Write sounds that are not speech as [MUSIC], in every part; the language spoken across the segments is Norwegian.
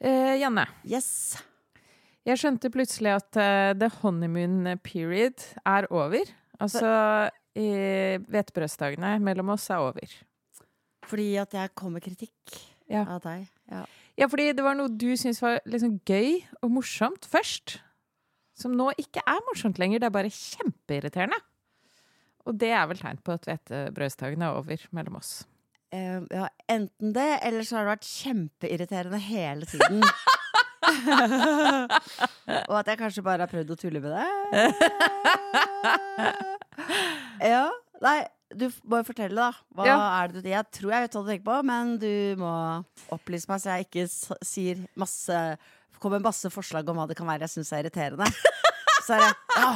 Eh, Janne, Yes. jeg skjønte plutselig at uh, the honeymoon period er over. Altså hvetebrødsdagene mellom oss er over. Fordi at jeg kom med kritikk Ja. av deg. Ja. Ja, fordi det var noe du syntes var liksom gøy og morsomt først. Som nå ikke er morsomt lenger. Det er bare kjempeirriterende. Og det er vel tegn på at hvetebrødsdagene er over mellom oss. Eh, ja, enten det, eller så har det vært kjempeirriterende hele tiden. [LAUGHS] Og at jeg kanskje bare har prøvd å tulle med det. [LAUGHS] Ja. Nei, du må jo fortelle, da. Hva Ja. er det du Jeg tror jeg vet hva du tenker på, men du må opplyse meg, så jeg ikke sier masse Kommer med masse forslag om hva det kan være jeg syns er irriterende. [LAUGHS] Så er det ja,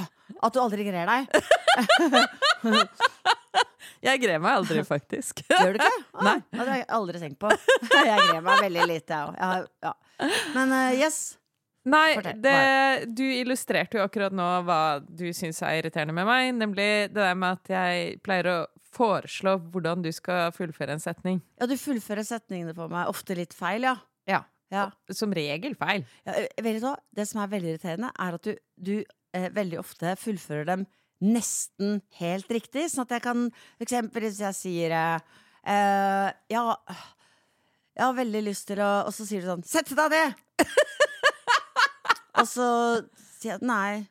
at du aldri greier deg. Jeg greier meg aldri, faktisk. [LAUGHS] Gjør du ikke? [LAUGHS] Ah, Nei. Det har jeg aldri tenkt på. [LAUGHS] Jeg greier meg veldig lite, jeg òg. Ja. Men uh, yes. Nei, det, du illustrerte jo akkurat nå hva du syns er irriterende med meg. Nemlig det der med at jeg pleier å foreslå hvordan du skal fullføre en setning. Ja, du fullfører setningene på meg ofte litt feil, ja. Ja. Ja. Som regel feil. ja eh, vet du hva? Det som er veldig irriterende, er at du, du eh, veldig ofte fullfører dem nesten helt riktig. Sånn at jeg kan For eksempel hvis jeg sier eh, eh, Ja, jeg har veldig lyst til å Og så sier du sånn Sett deg ned! og så sier jeg nei.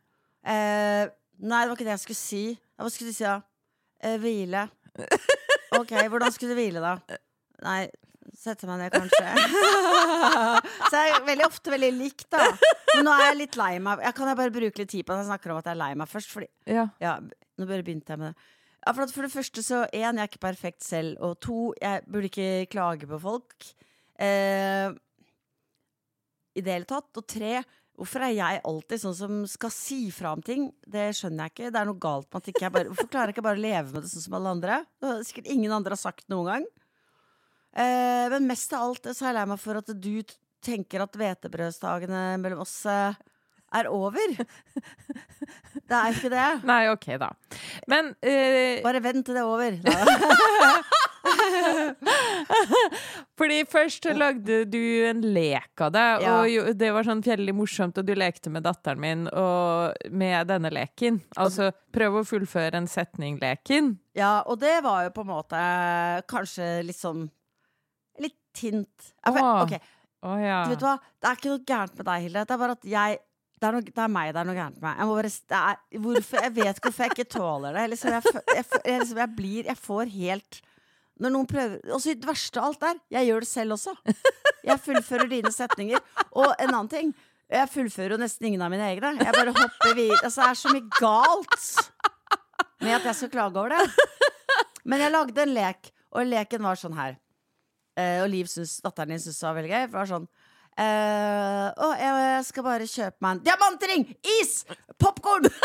Eh, nei, det var ikke det jeg skulle si. Hva skulle du si da? Eh, hvile. Ok, hvordan skulle du hvile, da? Nei, sette meg ned, kanskje. [LAUGHS] så jeg er veldig ofte veldig lik, da. Men nå er jeg litt lei meg. Jeg kan jeg bare bruke litt tid på det? jeg snakker om at jeg er lei meg først? Fordi, Ja. ja, nå bare begynte jeg med det. Ja, for, at for det første så, én, jeg er ikke perfekt selv. Og to, jeg burde ikke klage på folk. Eh, I det hele tatt. Og tre, hvorfor er jeg alltid sånn som skal si fra om ting? Det skjønner jeg ikke. Det er noe galt med at ikke jeg bare Hvorfor klarer jeg ikke bare å leve med det sånn som alle andre? Det er sikkert ingen andre har sagt noen gang. Eh, men mest av alt så er jeg lei meg for at du tenker at hvetebrødsdagene mellom oss eh, er over. Det er ikke det. [LAUGHS] Nei, OK, da. Men eh, Bare vent til det er over. [LAUGHS] Fordi først lagde du en lek av det, Ja. og det var sånn fjellig morsomt, og du lekte med datteren min og med denne leken. Altså prøv å fullføre en setning-leken. Ja, og det var jo på en måte kanskje litt sånn Litt hint. For, Åh. ok, Å ja. du vet hva? Det er ikke noe gærent med deg, Hilde. Det er bare at jeg det er, noe, det er meg det er noe gærent med. Jeg, bare, er, hvorfor, jeg vet hvorfor jeg ikke tåler det. Liksom, jeg, jeg, liksom, jeg blir Jeg får helt Når noen prøver Og så det verste av alt er, jeg gjør det selv også. Jeg fullfører dine setninger. Og en annen ting. Jeg fullfører jo nesten ingen av mine egne. Jeg bare hopper videre. Altså, det er så mye galt med at jeg skal klage over det. Men jeg lagde en lek, og leken var sånn her. Eh, og Liv syns, datteren din syntes det var veldig gøy. For det var sånn eh, Å, jeg skal bare kjøpe meg en diamantring! Is! Popkorn! [LAUGHS]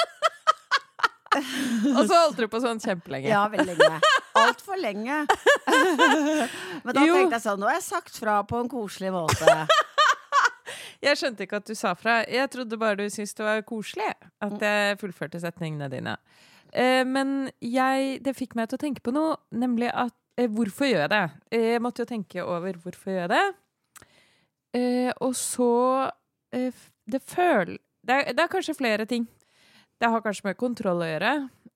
Og så holdt du på sånn kjempelenge. Ja, veldig lenge. Altfor lenge. [LAUGHS] Men da Jo. tenkte jeg sånn Nå har jeg sagt fra på en koselig måte. [LAUGHS] Jeg skjønte ikke at du sa fra. Jeg trodde bare du syntes det var koselig at jeg fullførte setningene dine. Eh, men jeg, det fikk meg til å tenke på noe, nemlig at hvorfor gjør jeg det? Eh, Jeg måtte jo tenke over hvorfor gjør jeg det. Eh, og så eh, Det føl... Det er, det er kanskje flere ting. Det har kanskje med kontroll å gjøre.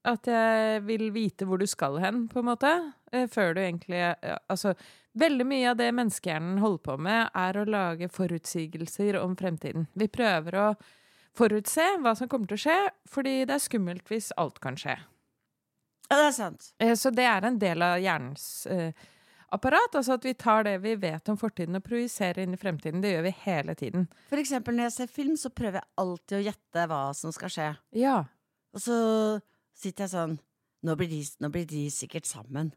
At jeg vil vite hvor du skal hen, på en måte. eh, Før du egentlig eh, Altså, veldig mye av det menneskehjernen holder på med, er å lage forutsigelser om fremtiden. Vi prøver å forutse hva som kommer til å skje, fordi det er skummelt hvis alt kan skje. Ja, det er sant. Eh, Så det er en del av hjernens eh, apparat. Altså at vi tar det vi vet om fortiden og projiserer inn i fremtiden. Det gjør vi hele tiden. For eksempel når jeg ser film, så prøver jeg alltid å gjette hva som skal skje. Ja. Og så sitter jeg sånn Nå blir de, nå blir de sikkert sammen.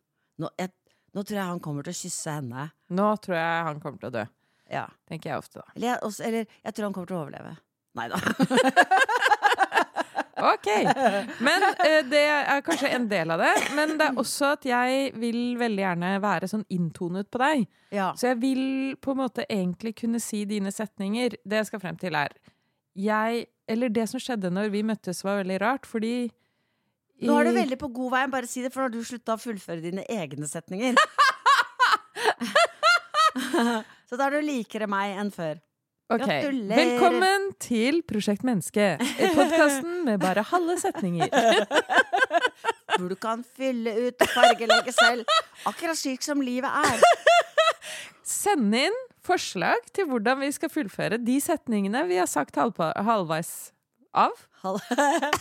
Nå, jeg, nå tror jeg han kommer til å kysse henne. Nå tror jeg han kommer til å dø. Ja. Tenker jeg ofte, da. Eller, jeg, også, eller jeg tror han kommer til å overleve. Nei da. [LAUGHS] Ok. Men eh, det er kanskje en del av det. Men det er også at jeg vil veldig gjerne være sånn inntonet på deg. Ja. Så jeg vil på en måte egentlig kunne si dine setninger. Det jeg skal frem til, er jeg Eller det som skjedde når vi møttes, var veldig rart, fordi Nå er du veldig på god vei, bare si det, for nå har du slutta å fullføre dine egne setninger. [LAUGHS] så da er du likere meg enn før. Ok, Gratulerer. Velkommen til Prosjekt Menneske. Podkasten med bare halve setninger. [LAUGHS] Hvor du kan fylle ut og fargelegge selv. Akkurat slik som livet er. Send inn forslag til hvordan vi skal fullføre de setningene vi har sagt halvveis av. Hal-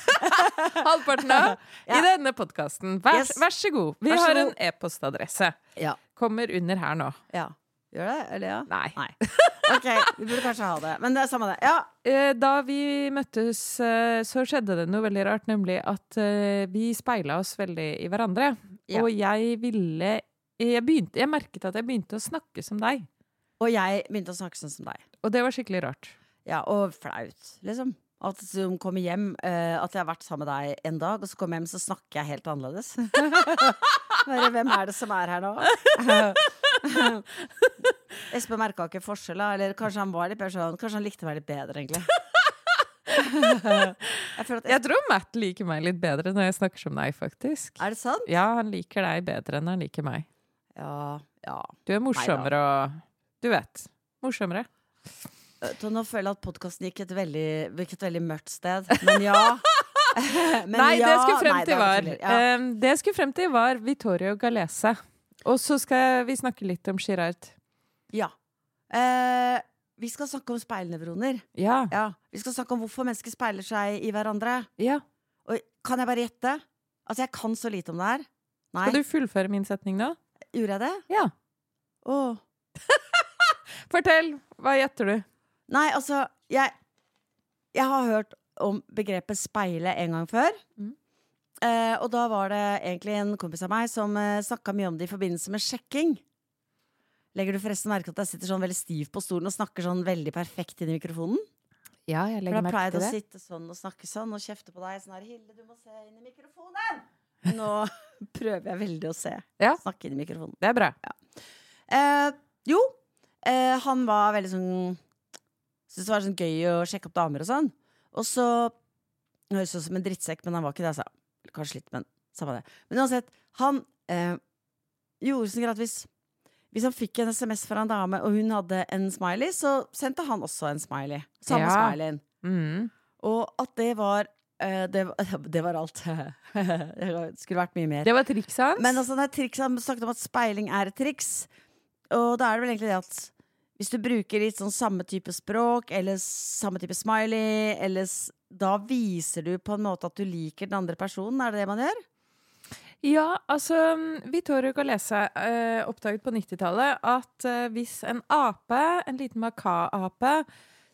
[LAUGHS] Halvparten av i denne podkasten. Vær, Yes. vær så god. Vi så har en e-postadresse. Ja. Kommer under her nå. ja. Gjør det? Eller ja? Nei. Nei. Ok, vi burde kanskje ha det. Men det er samme det. Ja. Eh, Da vi møttes, eh, så skjedde det noe veldig rart, nemlig at eh, vi speila oss veldig i hverandre. Ja. Og jeg ville jeg, begynte, jeg merket at jeg begynte å snakke som deg. Og jeg begynte å snakke sånn som deg. Og det var skikkelig rart. Ja, Og flaut, liksom. At hun kommer hjem, eh, at jeg har vært sammen med deg en dag, og så kommer jeg hjem, så snakker jeg helt annerledes. [LAUGHS] Hvem er det som er her nå? [LAUGHS] [LAUGHS] Espen merka ikke forskjell. Eller kanskje han var litt bedre sånn Kanskje han likte meg litt bedre, egentlig. [LAUGHS] jeg at Jeg tror Matt liker meg litt bedre når jeg snakker som deg, faktisk. Er det sant? Ja, han liker deg bedre enn han liker meg. Ja. ja. Du er morsommere og Du vet. Morsommere. Nå føler jeg at podkasten gikk et veldig, et veldig mørkt sted. Men ja. [LAUGHS] Men Nei, det jeg skulle frem til var var. Ja. um, Det jeg skulle frem til var Vittorio Galese. Og så skal vi snakke litt om Girard. Ja. Eh, vi skal snakke om speilnevroner. Ja. Ja. Vi skal snakke om hvorfor mennesker speiler seg i hverandre. ja. Og kan jeg bare gjette? Altså, jeg kan så lite om det her. Nei. Skal du fullføre min setning da? Gjorde jeg det? Ja. Åh. [LAUGHS] Fortell! Hva gjetter du? Nei, altså, jeg Jeg har hørt om begrepet speile en gang før. Mm. Eh, og da var det egentlig en kompis av meg som eh, snakka mye om det i forbindelse med sjekking. Legger du forresten merke til at jeg sitter sånn veldig stiv på stolen og snakker sånn veldig perfekt inn i mikrofonen? Ja, jeg legger merke til det. For da pleide å sitte sånn og snakke sånn og kjefte på deg sånn her Hilde, du må se inn i mikrofonen! Nå [LAUGHS] prøver jeg veldig å se. Ja. Snakke inn i mikrofonen. Det er bra. Eh, jo, eh, han var veldig sånn Syntes det var sånn gøy å sjekke opp damer og sånn. Og så Høres ut som en drittsekk, men han var ikke det, altså. Kanskje litt, men samme det. Men uansett, han eh, gjorde sånn greit hvis han fikk en SMS fra en dame, og hun hadde en smiley, så sendte han også en smiley. Samme Ja. smileyen. Mm. Og at det var eh, det, var- [LAUGHS] det var alt. [LAUGHS] det skulle vært mye mer. Det var trikset hans. Men altså, det er triks, han snakket om at speiling er et triks. Og da er det vel egentlig det at hvis du bruker litt sånn samme type språk, eller samme type smiley, eller da viser du på en måte at du liker den andre personen. Er det det man gjør? Ja, altså Vittorio Galese eh, oppdaget på 90-tallet at eh, hvis en ape, en liten macaque-ape,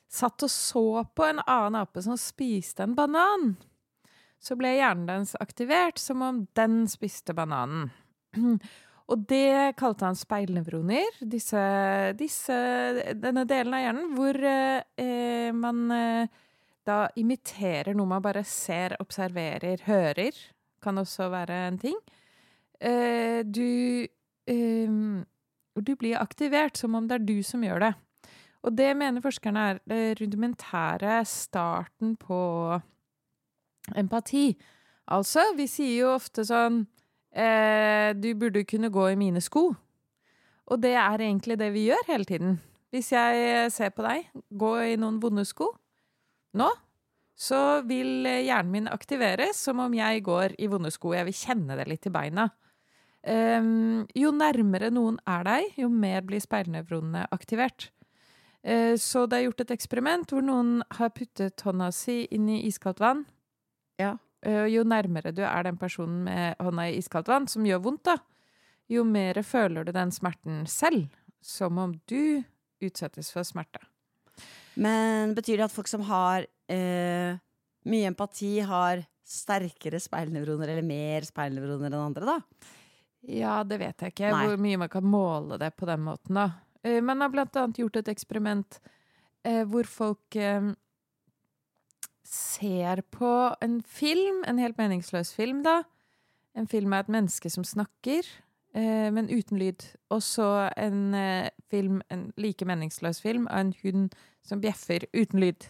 satt og så på en annen ape som spiste en banan, så ble hjernen dens aktivert som om den spiste bananen. [CLEARS THROAT] Og det kalte han speilnevroner, disse, disse, denne delen av hjernen hvor eh, man eh, da imiterer noe man bare ser, observerer, hører. Kan også være en ting. Eh, du eh, Du blir aktivert som om det er du som gjør det. Og det mener forskerne er det rudimentære starten på empati. Altså, vi sier jo ofte sånn eh, Du burde kunne gå i mine sko. Og det er egentlig det vi gjør hele tiden. Hvis jeg ser på deg gå i noen vonde sko nå, så vil eh, hjernen min aktiveres som om jeg går i vonde sko. Jeg vil kjenne det litt i beina. Um, jo nærmere noen er deg, jo mer blir speilnevronene aktivert. Uh, så det er gjort et eksperiment hvor noen har puttet hånda si inn i iskaldt vann. Ja. Eh, jo nærmere du er den personen med hånda i iskaldt vann, som gjør vondt, da, jo mer føler du den smerten selv. Som om du utsettes for smerte. Men betyr det at folk som har eh, mye empati, har sterkere speilnevroner, eller mer speilnevroner enn andre, da? Ja, det vet jeg ikke. Nei. Hvor mye man kan måle det på den måten, da. Men jeg har blant annet gjort et eksperiment eh, hvor folk eh, ser på en film, en helt meningsløs film, da. En film av et menneske som snakker, eh, men uten lyd. Og så en eh, film, en like meningsløs film, av en hund som bjeffer uten lyd.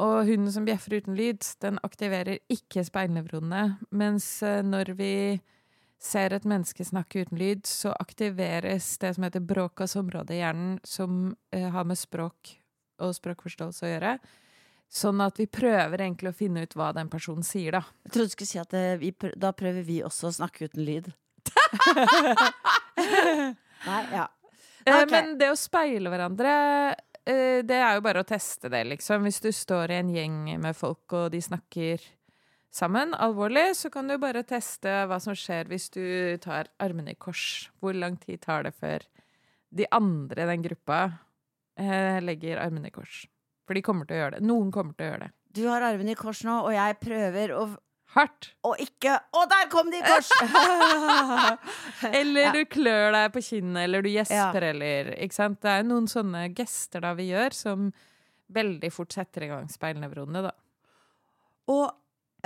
Og hunden som bjeffer uten lyd, den aktiverer ikke speilnevronene. Mens eh, når vi ser et menneske snakke uten lyd, så aktiveres det som heter bråkas område i hjernen, som eh, har med språk og språkforståelse å gjøre. Sånn at vi prøver egentlig å finne ut hva den personen sier, da. Jeg trodde du skulle si at det, vi prø da prøver vi også å snakke uten lyd. [LAUGHS] Nei, ja. Eh, Men det å speile hverandre, eh, det er jo bare å teste det, liksom. Hvis du står i en gjeng med folk, og de snakker sammen alvorlig, så kan du bare teste hva som skjer hvis du tar armene i kors. Hvor lang tid tar det før de andre i den gruppa eh, legger armene i kors? For de kommer til å gjøre det. Noen kommer til å gjøre det. Du har armene i kors nå, og jeg prøver å, Hardt. Og ikke Å, der kom de i kors! [LAUGHS] Eller Ja. du klør deg på kinnet, eller du gjesper, eller Ikke sant? Det er noen sånne gester da vi gjør, som veldig fort setter i gang speilnevronene, da. Og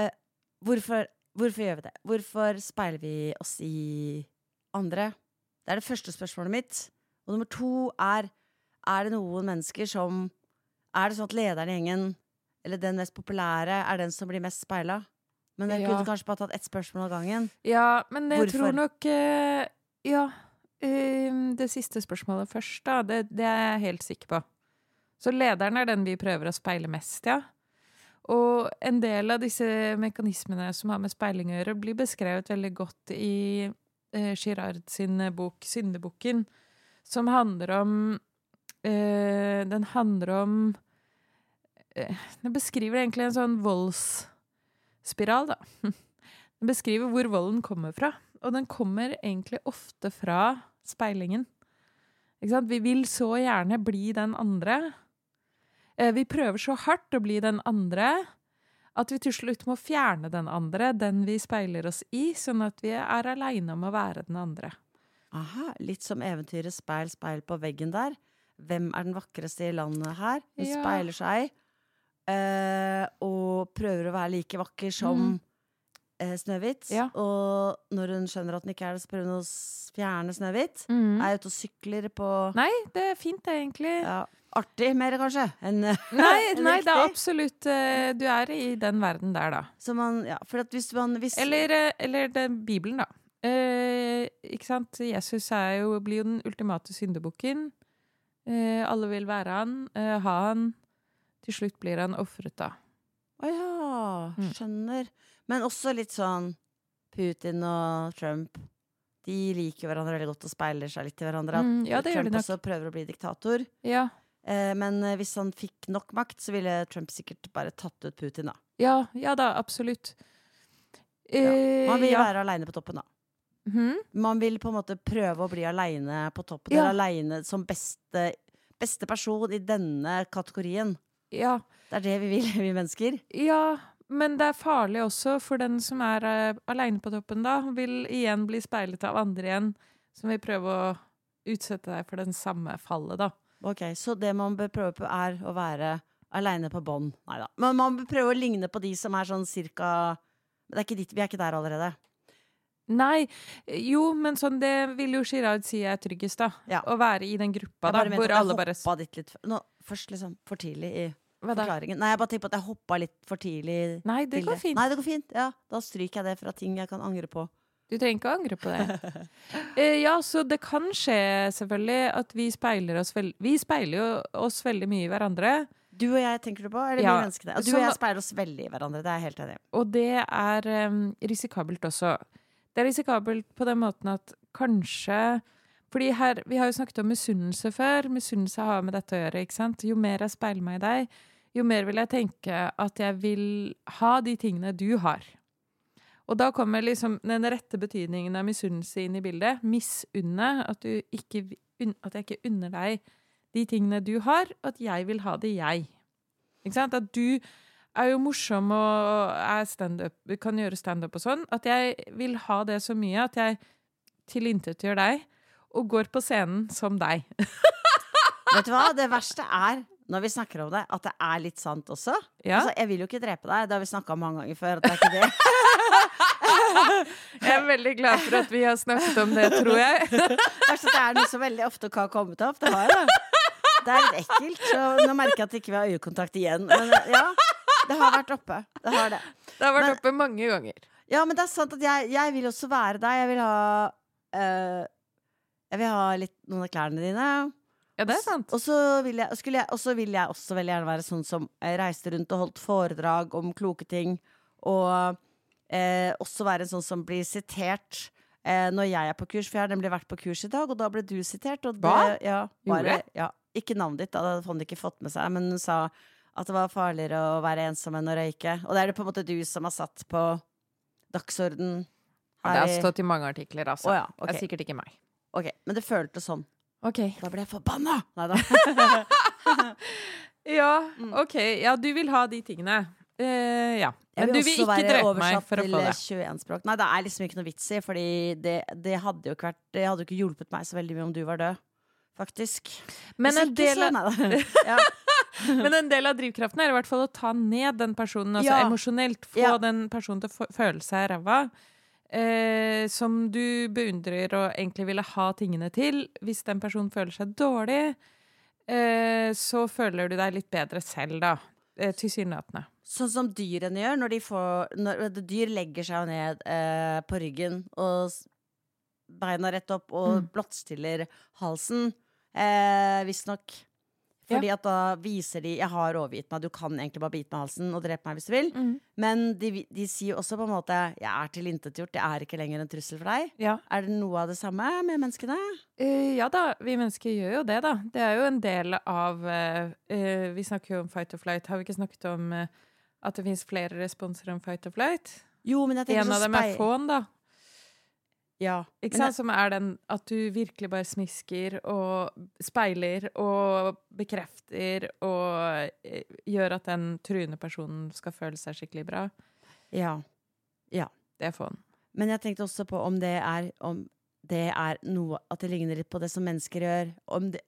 eh, hvorfor, hvorfor gjør vi det? Hvorfor speiler vi oss i andre? Det er det første spørsmålet mitt. Og nummer to er Er det noen mennesker som Er det sånn at lederen i gjengen, eller den mest populære, er den som blir mest speila? Men dere Ja. kunne kanskje bare tatt ett spørsmål av gangen? Ja, men jeg Hvorfor? tror nok uh, Ja. eh, det siste spørsmålet først, da. Det, det er jeg helt sikker på. Så lederen er den vi prøver å speile mest, ja. Og en del av disse mekanismene som har med speiling å gjøre, blir beskrevet veldig godt i uh, Girard sin bok 'Syndebukken', som handler om eh, Den handler om eh, Den beskriver egentlig en sånn voldsspiral, da. [LAUGHS] Den beskriver hvor volden kommer fra. Og den kommer egentlig ofte fra speilingen. Vi vil så gjerne bli den andre. Eh, Vi prøver så hardt å bli den andre at vi til slutt må fjerne den andre, den vi speiler oss i, sånn at vi er aleine om å være den andre. Aha, litt som eventyret Speil, speil på veggen der. Hvem er den vakreste i landet her? Hun Ja. speiler seg eh, og prøver å være like vakker som Mm. eh, Snøhvit. Ja. Og når hun skjønner at hun ikke er det, så prøver hun å fjerne Snøhvit. Er ute og sykler på Nei, det er fint, det, egentlig. ja, Artig mer, kanskje, enn Nei, [LAUGHS] enn nei, det er absolutt uh, Du er i den verden der, da. Så man, ja, for at hvis man hvis, Eller, eh, eller det, Bibelen, da. Uh, ikke sant? Jesus jo, blir jo den ultimate syndebukken. Uh, alle vil være han, ha han. Til slutt blir han ofret, da. Å ja, Mm. skjønner. Men også litt sånn Putin og Trump. De liker hverandre veldig godt og speiler seg litt i hverandre. At Mm, ja, Trump også prøver å bli diktator. Ja, Eh, men eh, hvis han fikk nok makt, så ville Trump sikkert bare tatt ut Putin, da. ja, ja da, absolutt. Eh, Man vil være aleine på toppen, da. Mm. Man vil på en måte prøve å bli aleine på toppen, Ja. eller aleine som beste, beste person i denne kategorien. Ja. Det er det vi vil, [LAUGHS] vi mennesker. Ja, men det er farlig også for den som er uh, aleine på toppen, da. Vil igjen bli speilet av andre igjen, som vil prøve å utsette deg for den samme fallet, da. Ok, Så det man bør prøve på, er å være aleine på bånn. Nei da. Men man bør prøve å ligne på de som er sånn cirka det er dit, vi er ikke der allerede. Nei, jo, men sånn det vil jo Girard si er tryggest, da. Ja. Å være i den gruppa, da, hvor alle bare Nå, Først liksom for tidlig i? Forklaringen. Nei, jeg bare tenker på at jeg hoppa litt for tidlig Nei, det går fint. Nei, det går fint. Ja, Da stryker jeg det fra ting jeg kan angre på. Du trenger ikke å angre på det. [LAUGHS] Eh, ja, så det kan skje, selvfølgelig, at vi speiler oss veldig Vi speiler jo oss veldig mye i hverandre. Du og jeg, tenker du på? Eller Ja, vi mennesker det? du så, og jeg speiler oss veldig i hverandre. Det er jeg helt enig i. Og det er um, risikabelt også. Det er risikabelt på den måten at kanskje fordi her, Vi har jo snakket om misunnelse før. Misunnelse har med dette å gjøre. ikke sant? Jo mer jeg speiler meg i deg, jo mer vil jeg tenke at jeg vil ha de tingene du har. Og da kommer liksom den rette betydningen av misunnelse inn i bildet. Misunne. At, ikke, at jeg ikke unner deg de tingene du har, og at jeg vil ha det jeg. Ikke sant? At du er jo morsom og stand-up, kan gjøre standup og sånn, at jeg vil ha det så mye at jeg tilintetgjør deg og går på scenen som deg. [LAUGHS] Vet du hva? Det verste er, når vi snakker om det, at det er litt sant også. Ja? Altså, jeg vil jo ikke drepe deg, det har vi snakka om mange ganger før. At det er ikke det. [LAUGHS] Jeg er veldig glad for at vi har snakket om det, tror jeg. [LAUGHS] Altså, det er noe som veldig ofte kan komme opp. Det har jeg. Det er litt ekkelt. Så nå merker jeg at ikke vi har øyekontakt igjen. Men ja, det har vært oppe. Det har det. Det har vært Men- oppe mange ganger. Ja, men det er sant at jeg, jeg vil også være deg. Jeg vil ha eh, Jeg vil ha litt noen av klærne dine. Ja, det er sant. Og så vil jeg, skulle jeg, og så vil jeg også veldig gjerne være sånn som eh, reiste rundt og holdt foredrag om kloke ting. Og eh, også være en sånn som blir sitert eh, når jeg er på kurs. For jeg har nemlig vært på kurs i dag, og da ble du sitert. Og det, Hva? Ja, bare, ja, ikke navnet ditt, da, hadde Fonny ikke fått med seg. Men hun sa at det var farligere å være ensom enn å røyke. Og det er det på en måte du som har satt på dagsorden. Det har stått i mange artikler, altså. Oh, ja, okay. Det er sikkert ikke meg. Ok, Men det føltes sånn. Ok. Da ble jeg forbanna! Nei da. [LAUGHS] Ja, Mm. ok. Ja, du vil ha de tingene. Uh, ja. Men du vil ikke drepe meg for å få det. 21 språk. Nei, det er liksom ikke noe vits i, Fordi det, det hadde jo ikke vært Det hadde jo ikke hjulpet meg så veldig mye om du var død. Faktisk. Men en, del av, [LAUGHS] ja. men en del av drivkraften er i hvert fall å ta ned den personen, altså Ja. emosjonelt. Få Ja. den personen til å føle seg ræva. Eh, som du beundrer og egentlig ville ha tingene til. Hvis den personen føler seg dårlig, eh, så føler du deg litt bedre selv, da. Eh, Tilsynelatende. Sånn som dyrene gjør når de får Når dyr legger seg ned eh, på ryggen og beina rett opp og Mm. blottstiller halsen. Eh, Visstnok. Fordi at da viser de 'jeg har overgitt meg, du kan egentlig bare bite meg i halsen og drepe meg hvis du vil'. Men de, de sier også på en måte 'jeg er tilintetgjort, jeg er ikke lenger en trussel for deg'. Ja. Er det noe av det samme med menneskene? Uh, ja da, vi mennesker gjør jo det, da. Det er jo en del av uh, uh, Vi snakker jo om fight or flight. Har vi ikke snakket om at det fins flere responser enn fight or flight? Jo, men jeg tenker En av dem er fawn, da. Ja. Ikke sant? Som er den at du virkelig bare smisker og speiler og bekrefter og eh, gjør at den truende personen skal føle seg skikkelig bra. Ja. Det er få'n. Men jeg tenkte også på om det er om det er noe At det ligner litt på det som mennesker gjør. Om det,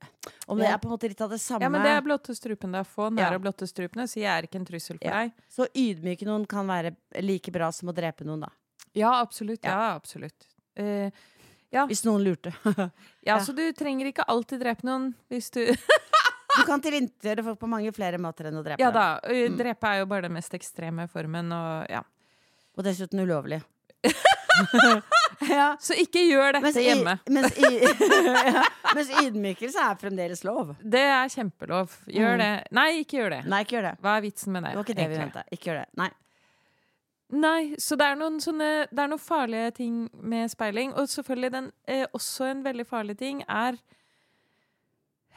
om det Ja. er på en måte litt av det samme. Ja, men det er blotte strupen. da. Fawn Ja. er å blotte strupene, så jeg er ikke en trussel for Ja. deg. Så ydmyke noen kan være like bra som å drepe noen, da. Ja, absolutt. Ja. Ja, absolutt. ja. Hvis noen lurte. [LAUGHS] ja, så du trenger ikke alltid drepe noen hvis du [LAUGHS] Du kan tilintetgjøre folk på mange flere måter enn å drepe Ja da. eh, Mm. Drepe er jo bare den mest ekstreme formen, og ja. Og dessuten ulovlig. [LAUGHS] ja. Så ikke gjør dette Mens, i, hjemme. mens, i, ja. mens ydmykelse er fremdeles lov. Det er kjempelov. Gjør Mm. det. Nei, ikke gjør det. Nei, ikke gjør det. Hva er vitsen med det? Det var ikke det vi ventet. Ikke gjør det. Nei. Nei, så det er noen sånne Det er noen farlige ting med speiling. Og selvfølgelig den eh, også en veldig farlig ting er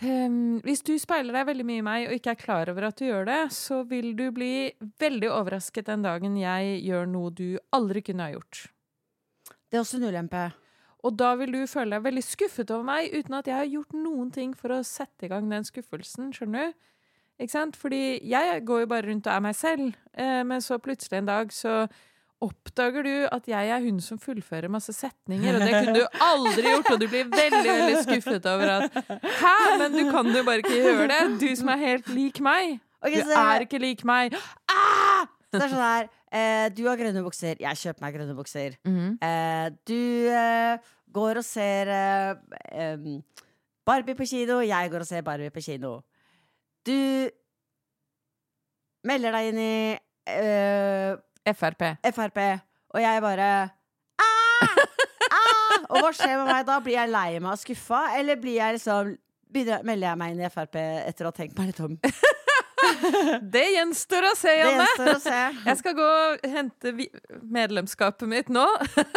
um, Hvis du speiler deg veldig mye i meg og ikke er klar over at du gjør det, så vil du bli veldig overrasket den dagen jeg gjør noe du aldri kunne ha gjort. Det er også en ulempe. Og da vil du føle deg veldig skuffet over meg uten at jeg har gjort noen ting for å sette i gang den skuffelsen. Skjønner du? Ikke sant? Fordi jeg går jo bare rundt og er meg selv, eh, men så plutselig en dag så oppdager du at jeg er hun som fullfører masse setninger, og det kunne du aldri gjort, og du blir veldig veldig skuffet over at Hæ, men du kan jo bare ikke gjøre det! Du som er helt lik meg! Okay, Du er ikke lik meg! så det er sånn her eh, Du har grønne bukser, jeg kjøper meg grønne bukser. Eh, du eh, går og ser eh, Barbie på kino, jeg går og ser Barbie på kino. Du melder deg inn i eh, Frp. Frp, og jeg bare ah! Ah! Og hva skjer med meg da? Blir jeg lei meg og skuffa, eller blir jeg liksom begynner, melder jeg meg inn i Frp etter å ha tenkt meg litt om? Det gjenstår å se, Janne! å se. Jeg skal gå og hente medlemskapet mitt nå. [LAUGHS]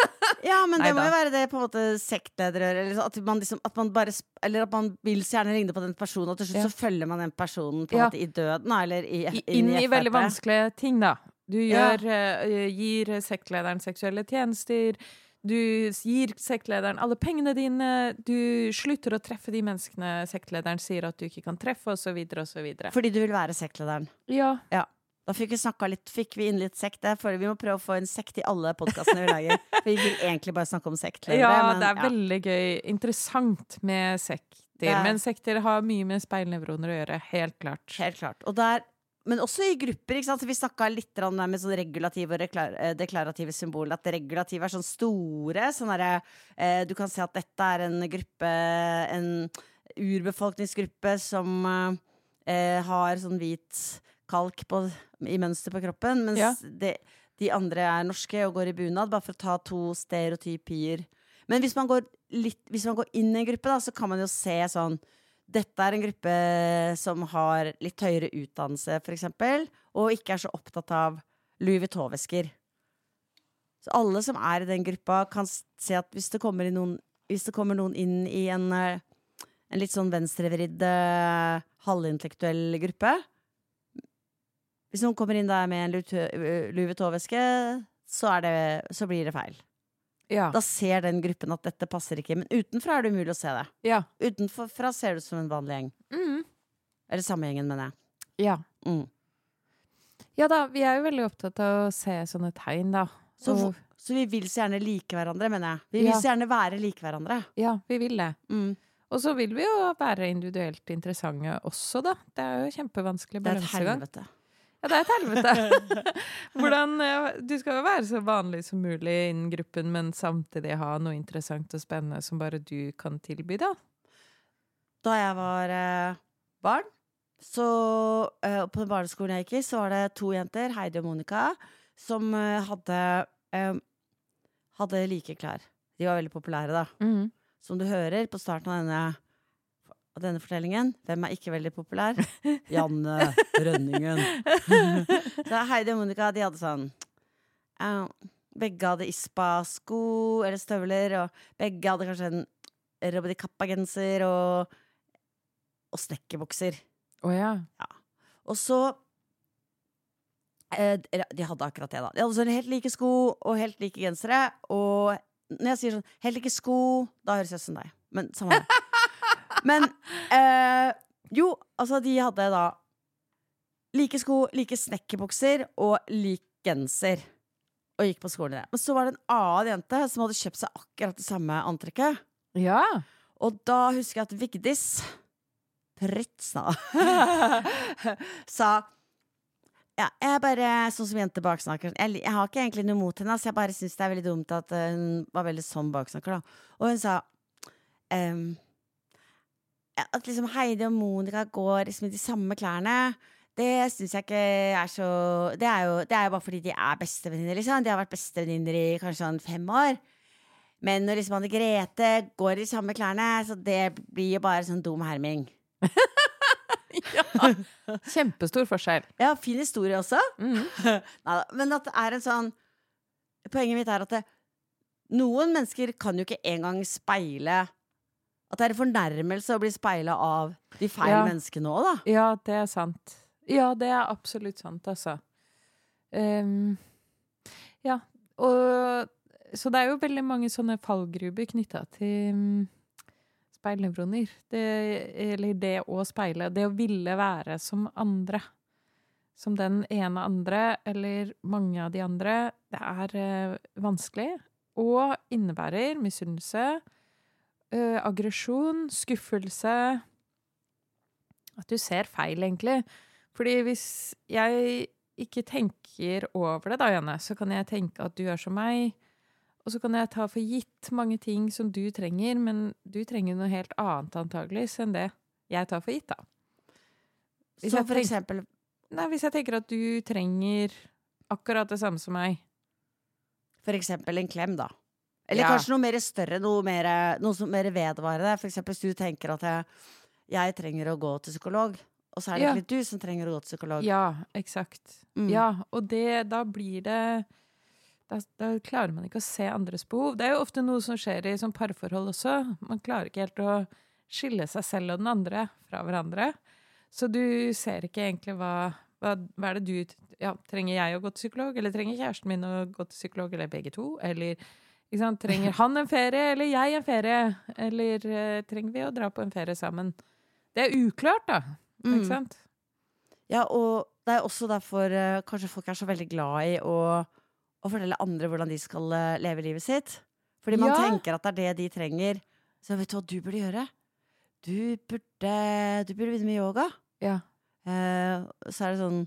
Ja, men det må jo være det på en måte sektledere. Eller at man, liksom, at man bare Eller at man vil så gjerne ligne på den personen, og til slutt Ja. så følger man den personen på en Ja. måte i døden, eller i, I- inn, inn i veldig vanskelige ting, da. Du Ja. gjør, eh, gir sektlederen seksuelle tjenester. Du gir sektlederen alle pengene dine. Du slutter å treffe de menneskene sektlederen sier at du ikke kan treffe, osv., osv. Fordi du vil være sektlederen. Ja. Da fikk vi, snakka litt, fikk vi inn litt sekt vi må prøve å få en sekt i alle podkastene vi lager. [LAUGHS] Vi vil egentlig bare snakke om sektledere. ja, men, det er ja. veldig gøy. Interessant med sekter. Er- Men sekter har mye med speilnevroner å gjøre. Helt klart. Helt klart. Og der, men også i grupper. ikke sant? Vi snakka litt med sånn regulative og eh, deklarative symboler. At regulative er sånn store. Sånn der, eh, du kan se at dette er en gruppe, en urbefolkningsgruppe som eh, har sånn hvit kalk på, i mønster på kroppen. Mens Ja. de, de andre er norske og går i bunad, bare for å ta to stereotypier. Men hvis man går, litt, hvis man går inn i en gruppe, da, så kan man jo se sånn dette er en gruppe som har litt høyere utdannelse, eksempel, og ikke er så opptatt av Louis Vuitton-vesker. Så alle som er i den gruppa, kan se at hvis det kommer, noen, hvis det kommer noen inn i en, eh, en litt sånn venstrevridd, eh, halvintellektuell gruppe Hvis noen kommer inn der med en Louis Vuitton-veske, så, så blir det feil. Ja. Da ser den gruppen at dette passer ikke. Men utenfra er det umulig å se det. Ja. Utenfra ser det ut som en vanlig gjeng. Mm. Eller samme gjengen, mener jeg. ja. Mm. Ja da, vi er jo veldig opptatt av å se sånne tegn, da. Så, Og- så vi vil så gjerne like hverandre, mener jeg. Vi vil så gjerne være like hverandre. ja, vi vil det. Mm. Og så vil vi jo være individuelt interessante også, da. Det er jo kjempevanskelig Det er et helvete. Ja, det er et helvete. [LAUGHS] Hvordan eh, Du skal jo være så vanlig som mulig innen gruppen, men samtidig ha noe interessant og spennende som bare du kan tilby, da. Da jeg var eh, barn, så eh, på den barneskolen jeg gikk i, så var det to jenter, Heidi og Monica, som eh, hadde eh, hadde like klær. De var veldig populære, da. Mm. Som du hører på starten av denne, av denne fortellingen, hvem er ikke veldig populær? [LAUGHS] Janne Rønningen. [LAUGHS] så Heidi og Monica, de hadde sånn uh, Begge hadde Ispa-sko eller støvler, og begge hadde kanskje en Robert Kappa-genser og, og snekkerbukser. Oh, ja. Og så eh, De hadde akkurat det, da. De hadde sånn helt like sko og helt like gensere. Og når jeg sier sånn helt like sko, da høres jeg ut som deg. Men samme det. Men eh, jo, altså, de hadde da like sko, like snekkerbukser og lik genser. Og gikk på skolen i det. Men så var det en annen jente som hadde kjøpt seg akkurat det samme antrekket. Ja. Og da husker jeg at Vigdis Prytzna [LAUGHS] sa ja, jeg er bare sånn som jenter baksnakker. Jeg, jeg har ikke egentlig noe mot henne, så jeg bare syns det er veldig dumt at eh, hun var veldig sånn baksnakker. da. Og hun sa ehm, at liksom Heidi og Monica går liksom i de samme klærne. Det syns jeg ikke er så Det er jo, det er jo bare fordi de er bestevenninner, liksom. De har vært bestevenninner i kanskje sånn fem år. Men når liksom Anne Grete går i de samme klærne, så det blir jo bare sånn dum herming. [LAUGHS] Kjempestor forskjell. Ja, fin historie også. [LAUGHS] Mm. Neida, men at det er en sånn Poenget mitt er at det, noen mennesker kan jo ikke engang speile At det er en fornærmelse å bli speila av de feil Ja. menneskene òg, da. Ja, det er sant. Ja, det er absolutt sant, altså. Um, ja, og Så det er jo veldig mange sånne fallgruber knytta til um, speilnevroner. Det, eller det å speile. Det å ville være som andre. Som den ene andre, eller mange av de andre. Det er uh, vanskelig. Og innebærer misunnelse, eh, aggresjon, skuffelse At du ser feil, egentlig. Fordi hvis jeg ikke tenker over det, da, Janne, så kan jeg tenke at du er som meg. Og så kan jeg ta for gitt mange ting som du trenger, men du trenger noe helt annet antageligvis enn det jeg tar for gitt, da. Hvis Så for eksempel Nei, hvis jeg tenker at du trenger akkurat det samme som meg. For eksempel en klem, da. Eller Ja. kanskje noe mer større, noe mer, noe mer vedvarende. For eksempel hvis du tenker at jeg, jeg trenger å gå til psykolog, og så er det Ja. egentlig du som trenger å gå til psykolog. Ja, eksakt. Mm. Ja, og det, da blir det da, da klarer man ikke å se andres behov. Det er jo ofte noe som skjer i sånn parforhold også. Man klarer ikke helt å skille seg selv og den andre fra hverandre. Så du ser ikke egentlig hva, hva, hva er det du ja, Trenger jeg å gå til psykolog, eller trenger kjæresten min å gå til psykolog, eller begge to? Eller ikke? Trenger han en ferie, eller jeg en ferie? Eller uh, trenger vi å dra på en ferie sammen? Det er uklart, da. Mm. Ikke sant? Ja, og det er også derfor uh, kanskje folk er så veldig glad i å, å fortelle andre hvordan de skal uh, leve livet sitt. Fordi man Ja. tenker at det er det de trenger. Så vet du hva du burde gjøre? Du burde, du burde begynne med yoga. Ja. Så er det sånn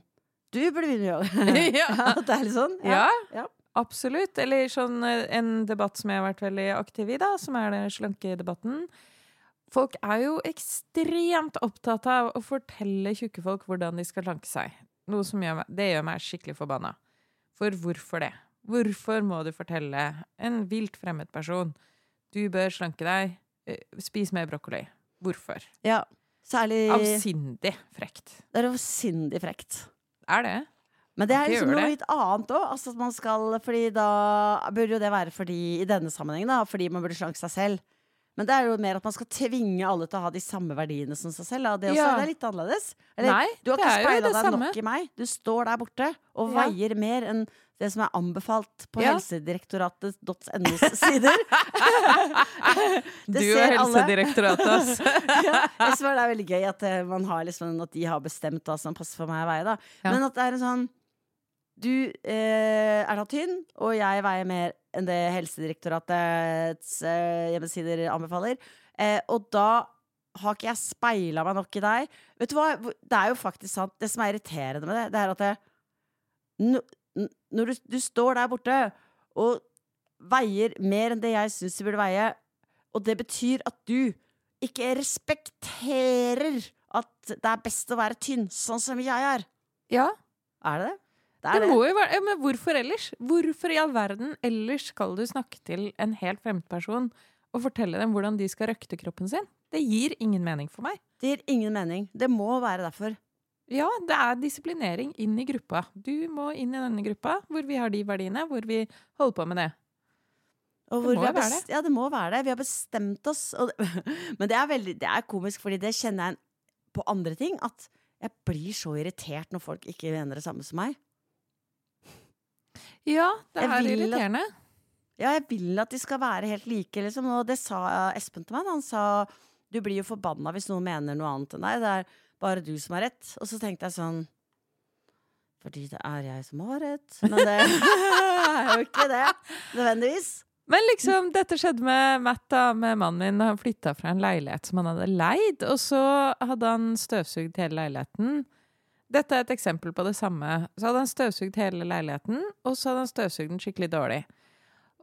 Du burde begynne med yoga. [LAUGHS] Ja. [LAUGHS] det er litt sånn. Ja, ja. Absolutt. Eller sånn eh, en debatt som jeg har vært veldig aktiv i, da, som er den slankedebatten. Folk er jo ekstremt opptatt av å fortelle tjukke folk hvordan de skal slanke seg. Noe som gjør meg, det gjør meg skikkelig forbanna. For hvorfor det? Hvorfor må du fortelle en vilt fremmed person du bør slanke deg, eh, spis mer brokkoli? Hvorfor? ja. Særlig Avsindig frekt. Det er avsindig frekt. Er det? Men det er liksom noe litt annet òg. Altså man skal Fordi da burde jo det være fordi i denne sammenhengen, da, fordi man burde slanke seg selv. Men det er jo mer at man skal tvinge alle til å ha de samme verdiene som seg selv. Det, også, Ja. det er litt annerledes. Eller, Nei, du har ikke speila deg samme. nok i meg. Du står der borte og Ja. veier mer enn det som er anbefalt på Ja. helsedirektoratet.nos [LAUGHS] sider. [LAUGHS] Du og. Helsedirektoratet, altså. [LAUGHS] ja, jeg synes det er veldig gøy at, eh, man har liksom, at de har bestemt hva som passer for meg å veie. Men at det er en sånn Du eh, er da tynn, og jeg veier mer enn det Helsedirektoratets eh, hjemmesider anbefaler. Eh, og da har ikke jeg speila meg nok i deg. Vet du hva? Det er jo faktisk sant. Det som er irriterende med det, det er at det, når du, du står der borte og veier mer enn det jeg syns du burde veie, og det betyr at du ikke respekterer at det er best å være tynn, sånn som jeg er. Ja, Er det det? Det det må jo være ja, Men hvorfor ellers? Hvorfor i all verden ellers skal du snakke til en helt fremmed person og fortelle dem hvordan de skal røkte kroppen sin? Det gir ingen mening for meg. Det gir ingen mening. Det må være derfor. Ja, det er disiplinering inn i gruppa. Du må inn i denne gruppa hvor vi har de verdiene, hvor vi holder på med det. Det må være det. Ja, det må være det. Vi har bestemt oss. Det, [LAUGHS] men det er, veldig, det er komisk, fordi det kjenner jeg på andre ting. At jeg blir så irritert når folk ikke mener det samme som meg. Ja, det er irriterende. at-. Ja, jeg vil at de skal være helt like, liksom. Og det sa Espen til meg. Han sa du blir jo forbanna hvis noen mener noe annet enn deg. Det er bare du som har rett. Og så tenkte jeg sånn Fordi det er jeg som har rett. Men det [LAUGHS] er jo ikke det, nødvendigvis. Men liksom, dette skjedde med Matt, da, med mannen min. Han flytta fra en leilighet som han hadde leid, og så hadde han støvsugd hele leiligheten. Dette er et eksempel på det samme. Så hadde han støvsugd hele leiligheten, og så hadde han støvsugd den skikkelig dårlig.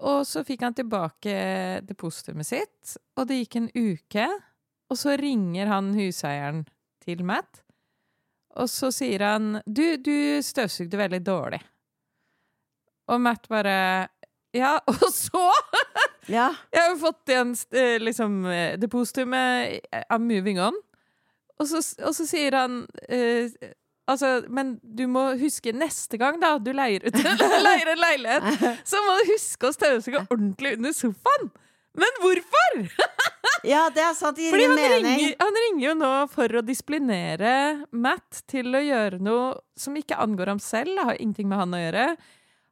Og så fikk han tilbake depositumet sitt, og det gikk en uke. Og så ringer han huseieren til Matt, og så sier han Du, du støvsugde veldig dårlig. Og Matt bare Ja, [LAUGHS] og så Ja. Jeg har jo fått igjen eh, liksom eh, depositumet av Moving On. Og så, og så sier han eh, Altså, men du må huske neste gang, da, du leier ut [LAUGHS] leier en leilighet, [LAUGHS] så må du huske å støvsuge ordentlig under sofaen! Men hvorfor?! [LAUGHS] ja, det er sant. Det gir Fordi han mening. ringer, han ringer jo nå for å disiplinere Matt til å gjøre noe som ikke angår ham selv, det har ingenting med han å gjøre.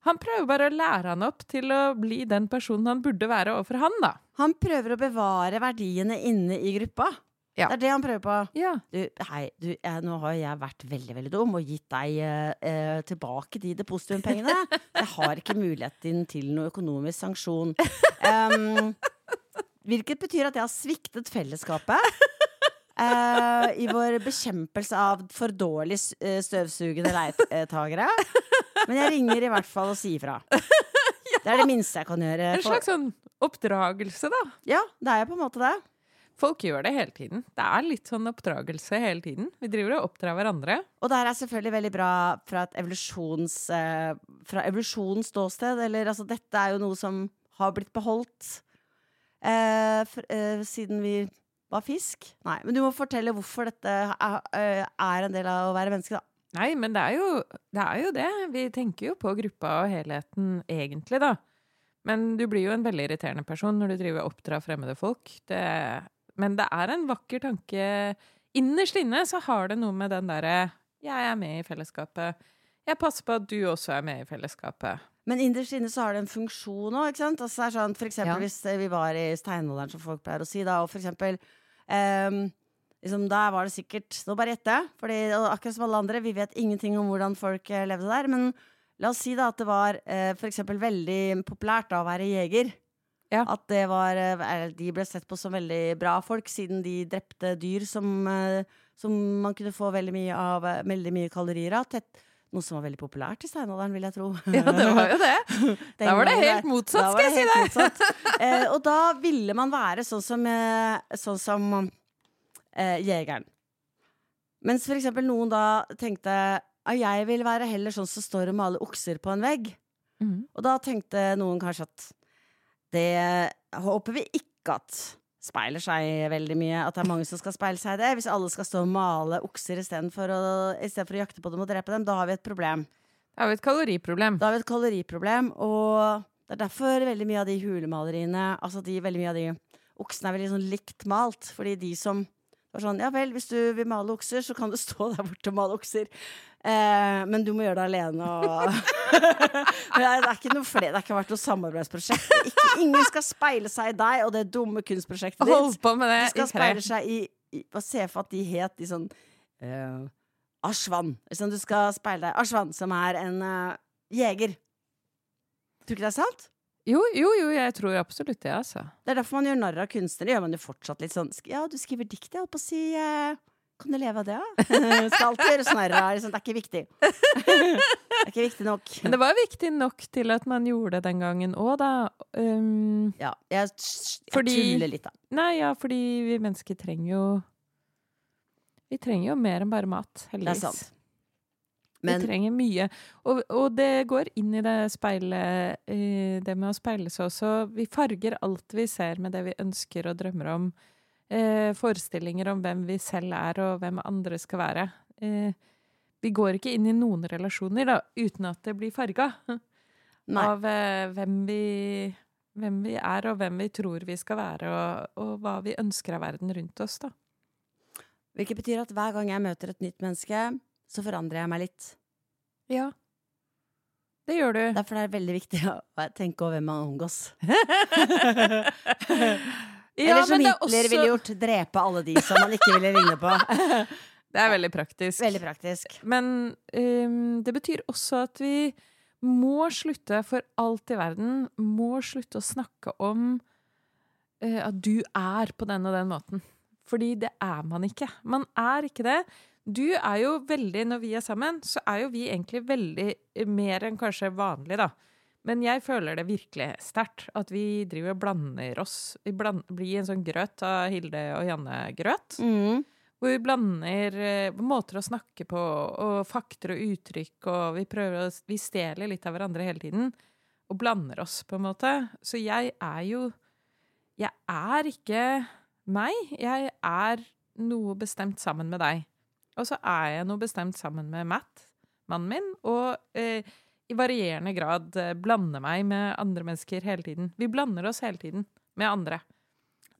Han prøver bare å lære han opp til å bli den personen han burde være overfor han, da. Han prøver å bevare verdiene inne i gruppa. Ja. Det er det han prøver på. Ja. Du, hei, du, jeg, nå har jeg vært veldig veldig dum og gitt deg eh, eh, tilbake de depositumpengene. Jeg har ikke muligheten til noe økonomisk sanksjon. Um, hvilket betyr at jeg har sviktet fellesskapet. Uh, I vår bekjempelse av for dårlig eh, støvsugende leietagere. Men jeg ringer i hvert fall og sier fra. [LAUGHS] Det er det minste jeg kan gjøre. En slags sånn oppdragelse, da. ja, det er jo på en måte det. Folk gjør det hele tiden. Det er litt sånn oppdragelse hele tiden. Vi driver og oppdrar hverandre. Og det her er selvfølgelig veldig bra fra et evolusjons, eh, fra evolusjonens ståsted. Eller altså, dette er jo noe som har blitt beholdt eh, for, eh, siden vi var fisk. Nei, men du må fortelle hvorfor dette er, eh, er en del av å være menneske, da. Nei, men det er, jo, det er jo det. Vi tenker jo på gruppa og helheten egentlig, da. Men du blir jo en veldig irriterende person når du driver og oppdrar fremmede folk. Det, men det er en vakker tanke. Innerst inne så har det noe med den derre 'jeg er med i fellesskapet'. Jeg passer på at du også er med i fellesskapet. Men innerst inne så har det en funksjon òg, ikke sant? Altså, sånn, for eksempel Ja. hvis eh, vi var i steinalderen, som folk pleier å si, da, og for eksempel um liksom, da var det sikkert Nå bare gjette, fordi og akkurat som alle andre, vi vet ingenting om hvordan folk eh, levde der. Men la oss si da at det var eh, for eksempel veldig populært da å være jeger. Ja. At det var eh, De ble sett på som veldig bra folk, siden de drepte dyr som, eh, som man kunne få veldig mye av eh, Veldig mye kalorier av. Tett, noe som var veldig populært i steinalderen, vil jeg tro. [LAUGHS] Ja, det var jo det. [LAUGHS] Den Da var det helt motsatt, skal jeg si deg. [LAUGHS] Eh, og da ville man være sånn som, eh, sånn som eh, jegeren. Mens for eksempel noen da tenkte at jeg vil være heller sånn som står og maler okser på en vegg. Mm. Og da tenkte noen kanskje at det håper vi ikke at speiler seg veldig mye. At det er mange som skal speile seg i det. Hvis alle skal stå og male okser istedenfor å, i for å jakte på dem og drepe dem, da har vi et problem. Da har vi et kaloriproblem. Da har vi et kaloriproblem, og det er derfor veldig mye av de hulemaleriene Altså de, veldig mye av de oksene er veldig sånn likt malt. Fordi de som var sånn Ja vel, hvis du vil male okser, så kan du [LAUGHS] stå der borte og male okser. Eh, men du må gjøre det alene og [LAUGHS] det, er, ikke noe flere, det har ikke vært noe samarbeidsprosjekt. Ikke, ingen skal speile seg i deg og det dumme kunstprosjektet ditt. Hold på med det. Du skal speile seg i, i Hva jeg for at de het de sånn uh, Ashwan. Liksom, du skal speile deg Ashwan, som er en uh, jeger. Tror ikke det er sant? Jo, jo, jo, jeg tror absolutt det, altså. Det er derfor man gjør narr av kunstnere. Gjør man jo fortsatt litt sånn Ja, du skriver dikt, jeg holdt på å si. Uh, kan du leve av det? [LAUGHS] Skal alltid gjøre narr av liksom, Det er ikke viktig. [LAUGHS] det er ikke viktig nok. Men det var viktig nok til at man gjorde det den gangen òg, da. Um, ja, jeg, jeg fordi, tuller litt, da. Nei, ja, fordi vi mennesker trenger jo Vi trenger jo mer enn bare mat, heldigvis. Det er sant. Men, vi trenger mye. Og, og, det går inn i det speilet, det med å speile seg også. Vi farger alt vi ser med det vi ønsker og drømmer om eh, forestillinger om hvem vi selv er, og hvem andre skal være. Eh, vi går ikke inn i noen relasjoner da, uten at det blir farga [LAUGHS] av eh, hvem, vi, hvem, vi, er, og hvem vi tror vi skal være, og, og, hva vi ønsker av verden rundt oss. da. Hvilket betyr at hver gang jeg møter et nytt menneske, så forandrer jeg meg litt. Ja. Det gjør du. Derfor er det veldig viktig å tenke over hvem man omgås. [LAUGHS] [LAUGHS] Ja, Eller som Hitler også... ville gjort, drepe alle de som han ikke ville ligne på. [LAUGHS] det er veldig praktisk. Veldig praktisk. Men um, det betyr også at vi må slutte, for alt i verden, må slutte å snakke om uh, at du er på den og den måten. Fordi det er man ikke. Man er ikke det. Du er jo veldig, når vi er sammen, så er jo vi egentlig veldig mer enn kanskje vanlig, da. Men jeg føler det virkelig sterkt at vi driver og blander oss. Vi bland, blir en sånn grøt av Hilde og Janne-grøt. Mm. Hvor vi blander uh, måter å snakke på, og fakter og uttrykk, og vi prøver å Vi stjeler litt av hverandre hele tiden. Og blander oss, på en måte. Så jeg er jo Jeg er ikke meg. Jeg er noe bestemt sammen med deg. Og så er jeg noe bestemt sammen med Matt, mannen min. Og eh, i varierende grad eh, blander meg med andre mennesker hele tiden. Vi blander oss hele tiden med andre.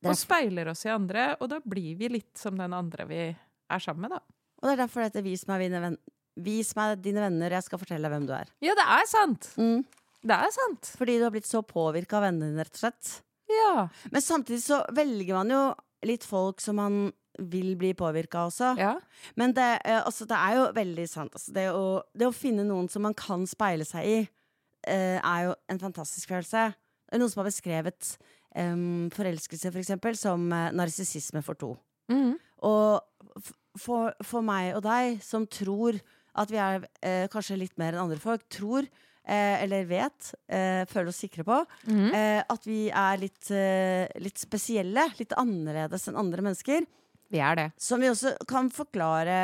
Og speiler oss i andre, og da blir vi litt som den andre vi er sammen med, da. Og det er derfor dette vis meg, venn vis meg dine venner, jeg skal fortelle deg hvem du er. Ja, det er sant! Mm. Det er sant. Fordi du har blitt så påvirka av vennene dine, rett og slett. Ja. Men samtidig så velger man jo litt folk som man vil bli påvirka også. Ja. Men det, eh, altså, det, er jo veldig sant. Altså, det, å, det, å, finne noen som man kan speile seg i, eh, er jo en fantastisk følelse. Noen som har beskrevet eh, forelskelse, for eksempel, som eh, narsissisme for to. Mm. Og for, for, meg og deg, som tror at vi er eh, kanskje litt mer enn andre folk, tror eller vet, føler oss sikre på, mm. at vi er litt, litt spesielle, litt annerledes enn andre mennesker. Vi er det. Som vi også kan forklare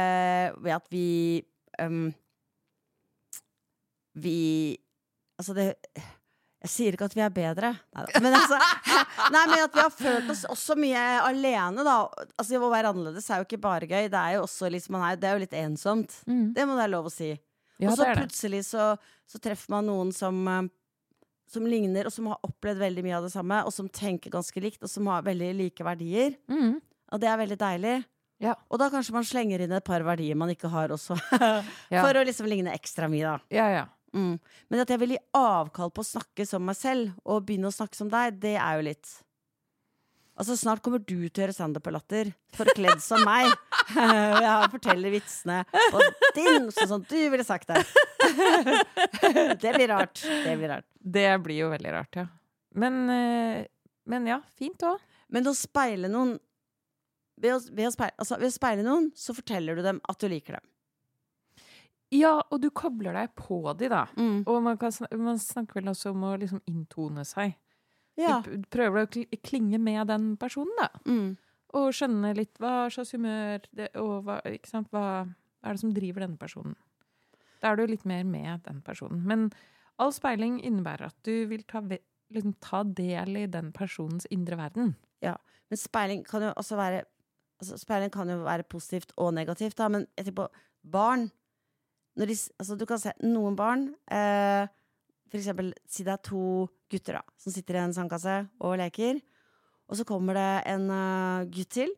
ved at vi um, Vi Altså, det Jeg sier ikke at vi er bedre, Neida. men altså [LAUGHS] Nei, men at vi har følt oss også mye alene, da. Altså, Å være annerledes er jo ikke bare gøy. Det er jo også liksom, det er jo litt ensomt. Mm. Det må det være lov å si. Ja, og så plutselig så, så, treffer man noen som som ligner, og som har opplevd veldig mye av det samme, og som tenker ganske likt, og som har veldig like verdier. Mm. Og det er veldig deilig. Ja. Og da kanskje man slenger inn et par verdier man ikke har også. [LAUGHS] For å liksom ligne ekstra mye, da. Ja, ja. Mm. Men at jeg vil gi avkall på å snakke som meg selv, og begynne å snakke som deg, det er jo litt Altså Snart kommer du til å gjøre standup og Latter, forkledd som meg. [LAUGHS] jeg forteller vitsene på din, sånn som du ville sagt det. [LAUGHS] det blir rart. Det blir rart. Det blir jo veldig rart, ja. Men, eh, men ja, fint òg. Men å speile noen ved å, ved, å speile, altså, ved å, speile, noen, så forteller du dem at du liker dem. Ja, og du kobler deg på de, da. Mm. Og man, kan, man, snakker vel også om å liksom inntone seg. Ja. Du prøver å klinge med den personen, da. Mm. Og skjønne litt hva slags humør det, og hva, ikke sant? hva er det som driver denne personen. Da er du litt mer med den personen. Men all speiling innebærer at du vil ta liksom ta del i den personens indre verden. Ja, Men speiling kan jo også være altså Speiling kan jo være positivt og negativt, da, men jeg tenker på barn når de, altså Du kan se noen barn eh, For eksempel, si det er to gutter da som sitter i en sandkasse og leker, og så kommer det en uh, gutt til.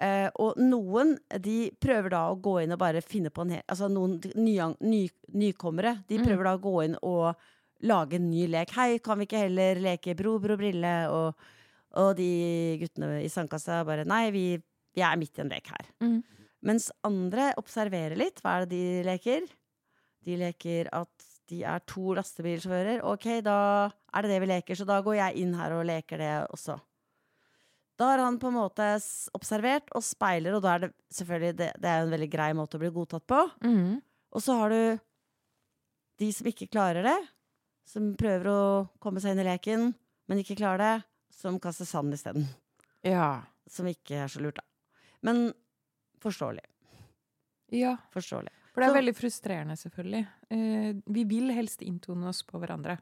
Eh, og noen de prøver da å gå inn og bare finne på en hel Altså noen ny, ny, nykommere. De Mm. prøver da å gå inn og lage en ny lek. Hei, kan vi ikke heller leke bro, bro, brille? Og, og de guttene i sandkassa bare Nei, vi, vi er midt i en lek her. Mm. Mens andre observerer litt. Hva er det de leker? De leker at de er to lastebilsjåfører. Ok, da er det det vi leker, så da går jeg inn her og leker det også. Da har han på en måte observert og speiler, og da er det selvfølgelig det, det er en veldig grei måte å bli godtatt på. Mm. Og så har du de som ikke klarer det, som prøver å komme seg inn i leken, men ikke klarer det, som kaster sand isteden. Ja. Som ikke er så lurt, da. Men forståelig. ja. Forståelig. For det er Så- veldig frustrerende, selvfølgelig. Eh, vi vil helst inntone oss på hverandre.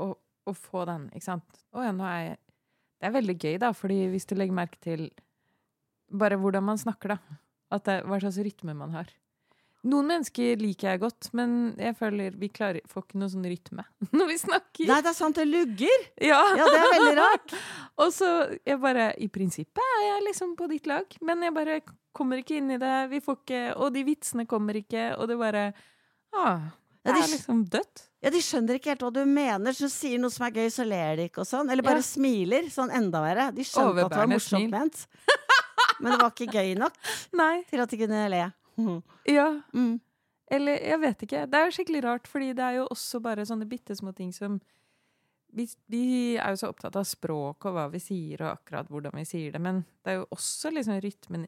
Og, og få den, ikke sant. Å ja, nå er jeg Det er veldig gøy, da, fordi hvis du legger merke til bare hvordan man snakker, da. At det, hva slags rytme man har. Noen mennesker liker jeg godt, men jeg føler vi klarer, får ikke noe sånn rytme [LAUGHS] når vi snakker. Nei, det er sant, det lugger! Ja. Ja, det er veldig rart. [LAUGHS] Og så jeg bare I prinsippet er jeg liksom på ditt lag, men jeg bare kommer ikke inn i det. Vi får ikke Og de vitsene kommer ikke, og det bare Ah, det de- er liksom dødt. Ja, De skjønner ikke helt hva du mener. Så du sier noe som er gøy, så ler de ikke og sånn. Eller bare Ja. smiler. Sånn enda verre. De skjønte at det var morsomt ment. Men det var ikke gøy nok [LAUGHS] Nei. til at de kunne le. [LAUGHS] Ja. Mm. Eller jeg vet ikke. Det er jo skikkelig rart, fordi det er jo også bare sånne bitte små ting som vi, vi er jo så opptatt av språk og hva vi sier, og akkurat hvordan vi sier det, men det er jo også liksom rytmen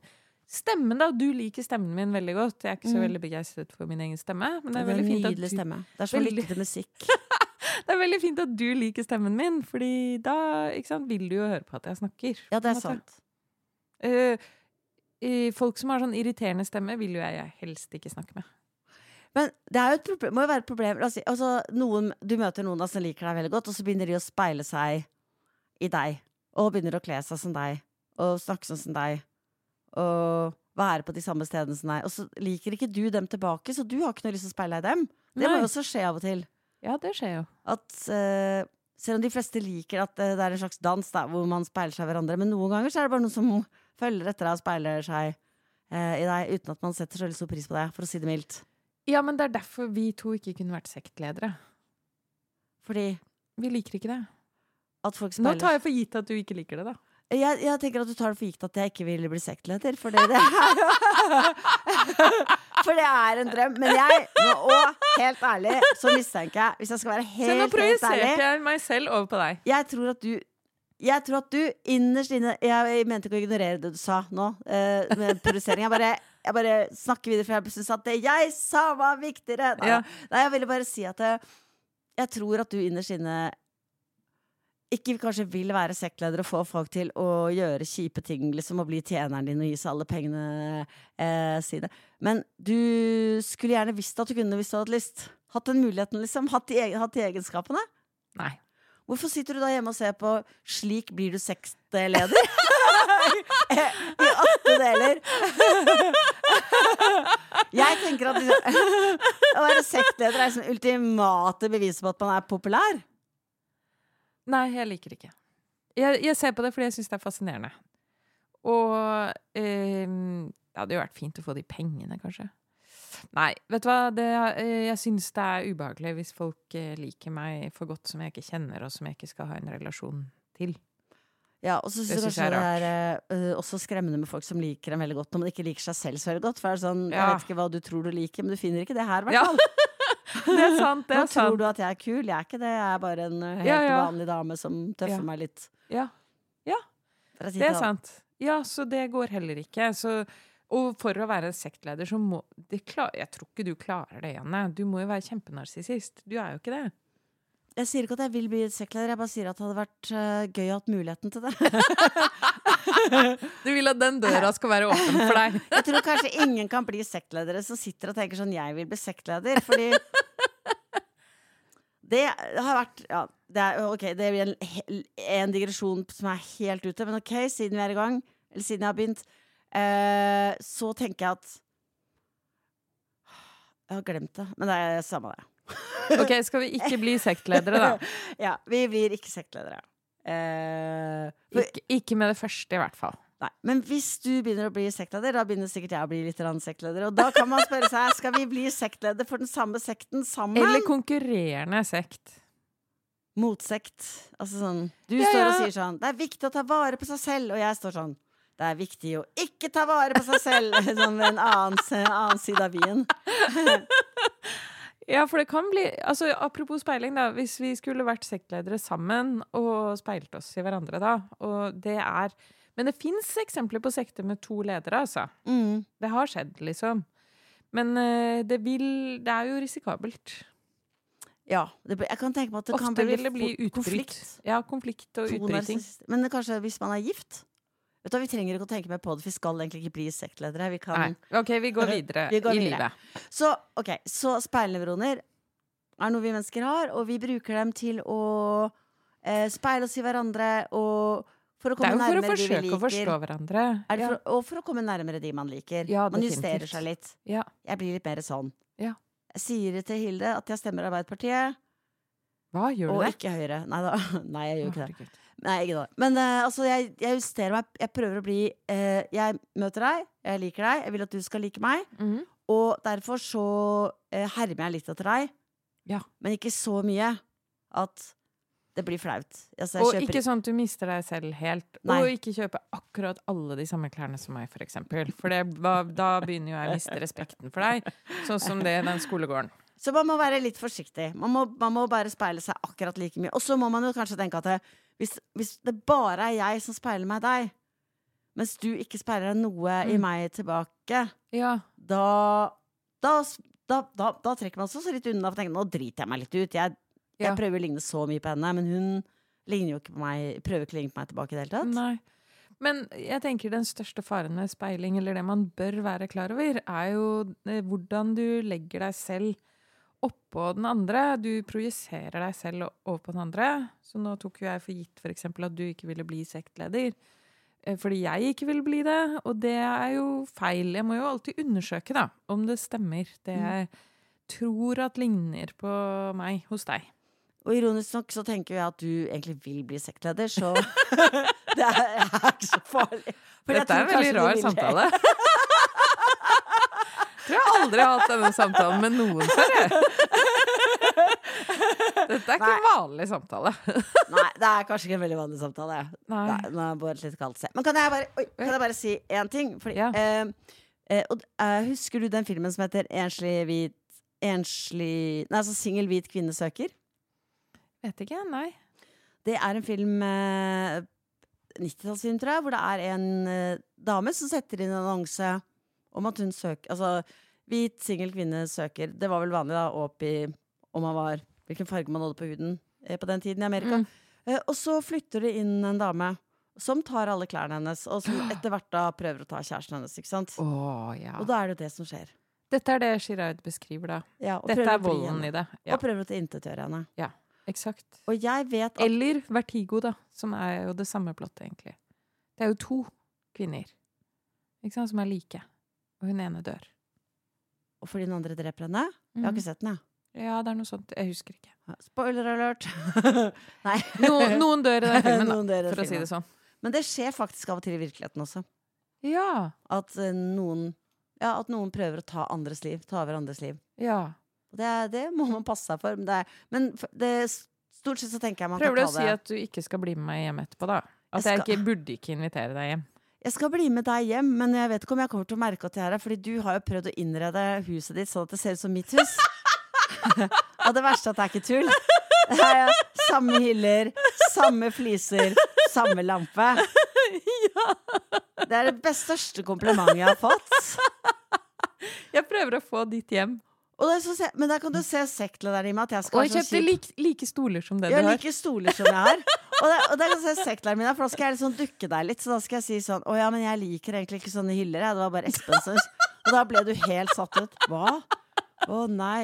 Stemmen, da. Du liker stemmen min veldig godt. Jeg er ikke så Mm. veldig begeistret for min egen stemme, men det Det er er en veldig fint at du stemme. Det er så Veldig- lytte musikk. [LAUGHS] Det er veldig fint at du liker stemmen min, fordi da ikke sant, vil du jo høre på at jeg snakker. Ja, det er sant. Eh, folk som har sånn irriterende stemme, vil jo jeg helst ikke snakke med. Men det er jo et problem, må jo være et problem si, altså, noen, Du møter noen som liker deg veldig godt, og så begynner de å speile seg i deg. Og begynner å kle seg som deg, og snakke sånn som deg. Og være på de samme stedene som deg. Og så liker ikke du dem tilbake, så du har ikke noe lyst til å speile deg i dem. Det må jo også skje av og til. Ja, det skjer jo. At uh, selv om de fleste liker at eh, det er en slags dans da, hvor man speiler seg i hverandre, men noen ganger så er det bare noen som følger etter deg og speiler seg eh, i deg, uten at man setter så veldig stor pris på det, for å si det mildt. Ja, men det er derfor vi to ikke kunne vært sektledere. Fordi Vi liker ikke det. at folk Nå tar jeg for gitt at du ikke liker det, da. Jeg, jeg tenker at du tar det for gitt at jeg ikke vil bli sektleder, for det, det er [LAUGHS] For det er en drøm. Men jeg, og helt ærlig, så mistenker jeg, hvis jeg skal være helt ærlig... Så nå helt, helt projiserte jeg meg selv over på deg. Jeg tror at du jeg tror at du innerst inne Jeg mente ikke å ignorere det du sa nå, uh, med produsering. Jeg bare, jeg bare snakker videre, for jeg syns at det jeg sa, var viktigere. Nei, Ja. nei, jeg ville bare si at det, jeg tror at du innerst inne ikke kanskje vil være sektleder og få folk til å gjøre kjipe ting, liksom, og bli tjeneren din og gi seg alle pengene eh, sine. Men du skulle gjerne visst at du kunne hvis du hadde lyst. Hatt den muligheten, liksom. Hatt de, hatt de egenskapene. Nei. Hvorfor sitter du da hjemme og ser på 'Slik blir du sexleder'? [LAUGHS] I åtte deler. [LAUGHS] Jeg tenker at å være sektleder er liksom ultimate beviset på at man er populær. Nei, jeg liker det ikke. Jeg, jeg ser på det fordi jeg syns det er fascinerende. Og eh, det hadde jo vært fint å få de pengene, kanskje. Nei, vet du hva? Det, eh, jeg syns det er ubehagelig hvis folk eh, liker meg for godt som jeg ikke kjenner, og som jeg ikke skal ha en relasjon til. Ja, og så syns jeg kanskje det er er øh, også skremmende med folk som liker dem veldig godt, når man ikke liker seg selv så veldig godt. For det er sånn, jeg vet ikke hva du tror du liker, men du finner ikke det her, i hvert Ja, [LAUGHS] det er sant. Det Nå sant. tror du at jeg er kul. Jeg er ikke det. Jeg er bare en helt Ja, ja. vanlig dame som tøffer Ja. meg litt. Ja, Ja. det er sant. Ja, så det går heller ikke. Så, og for å være sektleder, så må det klar, Jeg tror ikke du klarer det, Janne. Du må jo være kjempenarsissist. Du er jo ikke det. Jeg sier ikke at jeg vil bli sektleder, jeg bare sier at det hadde vært uh, gøy å ha hatt muligheten til det. [LAUGHS] Du vil at den døra skal være åpen for deg. [LAUGHS] Jeg tror kanskje ingen kan bli sektledere som sitter og tenker sånn 'jeg vil bli sektleder', fordi [LAUGHS] Det har vært Ja, det er, ok, det blir en, en digresjon som er helt ute, men ok, siden vi er i gang, eller siden jeg har begynt, eh, så tenker jeg at Jeg har glemt det, men det er samme det. [LAUGHS] Ok, Skal vi ikke bli sektledere, da? [LAUGHS] Ja, vi blir ikke sektledere. Eh, for, Ikke, ikke med det første, i hvert fall. nei, men hvis du begynner å bli sektleder, da begynner sikkert jeg å bli litt sektleder. Og da kan man spørre seg skal vi bli sektleder for den samme sekten sammen. Eller konkurrerende sekt. Motsekt. Altså sånn Du Ja, står og sier sånn Det er viktig å ta vare på seg selv, og jeg står sånn Det er viktig å ikke ta vare på seg selv. [LAUGHS] som en annen, annen side av byen. [LAUGHS] Ja, for det kan bli altså Apropos speiling, da. Hvis vi skulle vært sektledere sammen og speilt oss i hverandre, da, og det er Men det fins eksempler på sekter med to ledere, altså. Mm. Det har skjedd, liksom. Men eh, det vil Det er jo risikabelt. Ja. Det, jeg kan tenke meg at det kan bli vil det bli konflikt. Ja, konflikt og utbryting. Men kanskje hvis man er gift Vet du Vi trenger ikke å tenke mer på det, vi skal egentlig ikke bli sektledere. Vi kan Nei. OK, vi går videre Vi går i videre. livet. Så, ok, så speilnevroner er noe vi mennesker har, og vi bruker dem til å eh, speile oss i hverandre og for å komme Det er jo for å nærmere de vi forsøke å forstå hverandre. Er det Ja. for, og for å komme nærmere de man liker. Ja, man justerer seg litt. Ja. Jeg blir litt mer sånn. Ja. Jeg sier til Hilde at jeg stemmer Arbeiderpartiet, Hva gjør og du det? ikke Høyre. Nei da. [LAUGHS] Nei, jeg gjør ikke det. Nei, ikke det. Men uh, altså, jeg, jeg justerer meg. Jeg prøver å bli uh, Jeg møter deg, jeg liker deg, jeg vil at du skal like meg. Mhm. Og derfor så uh, hermer jeg litt etter deg. Ja. Men ikke så mye at det blir flaut. Altså, Og ikke sånn at du mister deg selv helt. Nei. Og ikke kjøpe akkurat alle de samme klærne som meg, for eksempel. For det, var- da begynner jo jeg å miste respekten for deg. Sånn som det i den skolegården. Så man må være litt forsiktig. Man må, man må bare speile seg akkurat like mye. Og så må man jo kanskje tenke at det, hvis, hvis det bare er jeg som speiler meg deg, mens du ikke speiler deg noe i Mm. meg tilbake, Ja. da da, da, da, da trekker man seg også litt unna. For tenker, nå driter jeg meg litt ut. Jeg, jeg Ja. prøver å ligne så mye på henne, men hun ligner jo ikke på meg, prøver ikke å ligne på meg tilbake i det hele tatt. Nei. Men jeg tenker den største faren med speiling, eller det man bør være klar over, er jo eh, hvordan du legger deg selv oppå den andre. Du projiserer deg selv over på den andre. Så nå tok jo jeg for gitt eksempel at du ikke ville bli sektleder. eh, Fordi jeg ikke ville bli det, og det er jo feil. Jeg må jo alltid undersøke da, om det stemmer, det jeg tror at ligner på meg hos deg. Og ironisk nok så tenker jeg at du egentlig vil bli sektleder, så [LAUGHS] [LAUGHS] det er, er ikke så farlig. For Dette er en veldig rar samtale. [LAUGHS] Tror jeg aldri har hatt denne samtalen med noen før. Dette er ikke en vanlig samtale. Nei, det er kanskje ikke en veldig vanlig samtale. Nei. Nei, nå er jeg litt kaldt. Men kan jeg bare, oi, kan jeg bare si én ting? Fordi, Ja. eh, eh, og, eh, husker du den filmen som heter Enslig hvit Enslig Nei, altså Singel hvit kvinne søker? Vet ikke, nei. Det er en film eh, 90-tallsfilm, tror jeg, hvor det er en eh, dame som setter inn en annonse om at hun søker Altså, hvit singel kvinne søker. Det var vel vanlig da, å oppgi om man var Hvilken farge man hadde på huden eh, på den tiden i Amerika. Mm. Eh, og så flytter det inn en dame som tar alle klærne hennes, og som [GASPS] etter hvert da prøver å ta kjæresten hennes. ikke sant? Oh, ja. Og da er det det som skjer. Dette er det Shiraud beskriver, da. Ja, Dette er volden i det. Og prøver å tilintetgjøre henne. eksakt. Vet at Eller Vertigo, da. Som er jo det samme plottet, egentlig. Det er jo to kvinner ikke sant, som er like. Og hun ene dør. Og fordi den andre dreper henne. Jeg har Mhm. ikke sett den, jeg. Ja, det er noe sånt. Jeg husker ikke. Spoiler alert! [LAUGHS] Nei. Noen, noen dør i den [LAUGHS] filmen, da, for å si det sånn. Men det skjer faktisk av og til i virkeligheten også. Ja. At eh, noen Ja, at noen prøver å ta andres liv. Ta over andres liv. Ja. Det, det må man passe seg for. Men, det, er- men det, stort sett så tenker jeg man Prøver du å si at du ikke skal bli med meg hjem etterpå, da? At Jeg jeg ikke burde ikke invitere deg hjem? Jeg skal bli med deg hjem, men jeg vet ikke om jeg kommer til å merke at jeg er her. Fordi du har jo prøvd å innrede huset ditt sånn at det ser ut som mitt hus. [LAUGHS] Og det verste er at det er ikke tull. Det er samme hyller, samme fliser, samme lampe. Det er det best største komplimentet jeg har fått. Jeg prøver å få ditt hjem. Og det så se, men der kan du se sektlederen i meg at jeg skal Og jeg kjøpte like, like stoler som det du har Ja, like stoler som jeg har. Og, der, og der kan du se sektlederen min, for da skal jeg liksom dukke deg litt. Så da skal jeg si sånn Å ja, men jeg liker egentlig ikke sånne hyller, jeg. Det var bare Espen som Og da ble du helt satt ut. Hva? Å nei.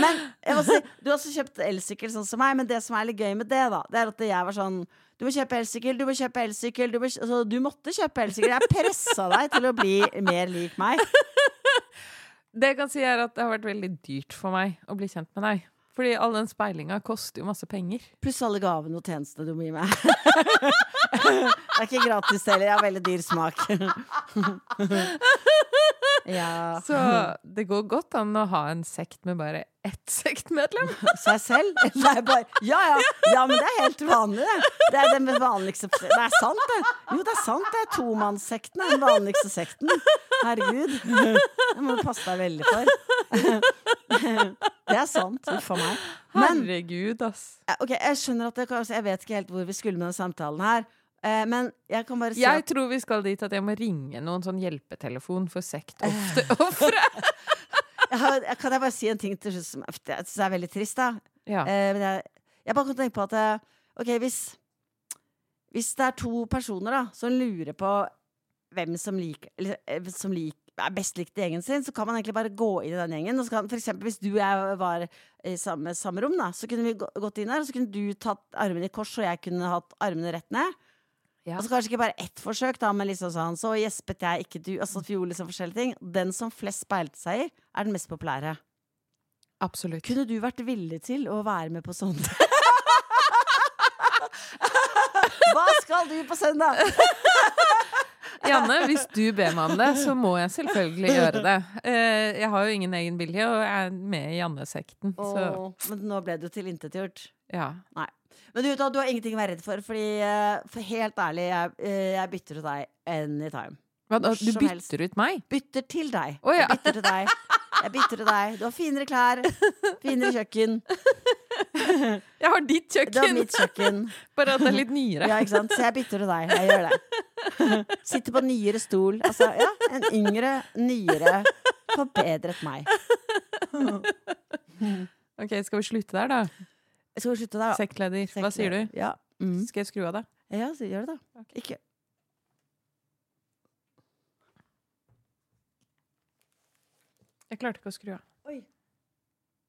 Men jeg må si, du har også kjøpt elsykkel sånn som meg, men det som er litt gøy med det, da, det er at jeg var sånn Du må kjøpe elsykkel, du må kjøpe elsykkel. Du, må, altså, du måtte kjøpe elsykkel. Jeg pressa deg til å bli mer lik meg. [LAUGHS] Det jeg kan si er at det har vært veldig dyrt for meg å bli kjent med deg. Fordi all den speilinga koster jo masse penger. Pluss alle gavene og tjenestene du må gi meg. [LAUGHS] det er ikke gratis heller. Jeg har veldig dyr smak. [LAUGHS] ja. Så det går godt an å ha en sekt med bare ett sektmedlem. [LAUGHS] Seg selv? Nei, bare, ja, ja, ja, men det er helt vanlig, det. Det er den vanligste Det er sant, det. Jo, det er sant. Det er tomannssekten er den vanligste sekten. Herregud. Det må du passe deg veldig for. Det er sant. Uff a meg. Men Herregud, ass. Ok, jeg skjønner at det, Jeg vet ikke helt hvor vi skulle med den samtalen her. Eh, men jeg kan bare si Jeg tror vi skal dit at jeg må ringe noen sånn hjelpetelefon for sektofre. [LAUGHS] [LAUGHS] Kan jeg bare si en ting til slutt som jeg synes er veldig trist? da Ja. eh, men jeg, jeg bare kan tenke på at eh, Ok, hvis Hvis det er to personer da som lurer på hvem som liker som liker, er best likt i gjengen sin, så kan man egentlig bare gå inn i den gjengen. Og så kan, for eksempel hvis du og jeg var i samme, samme rom, da, så kunne vi gått inn der, og så kunne du tatt armene i kors, og jeg kunne hatt armene rett ned. Ja. Altså Kanskje ikke bare ett forsøk, da, men liksom sånn Så gjespet jeg, ikke du. Altså vi gjorde liksom forskjellige ting. Den som flest speilte seg i, er den mest populære. Absolutt. Kunne du vært villig til å være med på sånt? [LAUGHS] Hva skal du på søndag? [LAUGHS] Janne, hvis du ber meg om det, så må jeg selvfølgelig gjøre det. Eh, Jeg har jo ingen egen vilje, og jeg er med i Janne-sekten. Men nå ble det jo tilintetgjort. Ja. Men du, da, du har ingenting å være redd for, Fordi eh, for helt ærlig, jeg, eh, jeg bytter ut deg anytime. Hva, da, du bytter helst. ut meg? Bytter til deg. Oh, ja. Jeg bytter til deg. Jeg bytter til deg. Du har finere klær, finere kjøkken. [LAUGHS] Jeg har ditt kjøkken! kjøkken, mitt kjøkken. [LAUGHS] bare at det er litt nyere. Ja, ikke sant? Så jeg bytter til deg. Jeg gjør det. [LAUGHS] Sitter på nyere stol. Altså, ja, en yngre, nyere, forbedret meg. Ok, Skal vi slutte der, da? Skal slutte der, da? Sektleder, hva sier du? Ja. Mm. Skal jeg skru av det? ja, så gjør det, da. Ikke Jeg klarte ikke å skru av.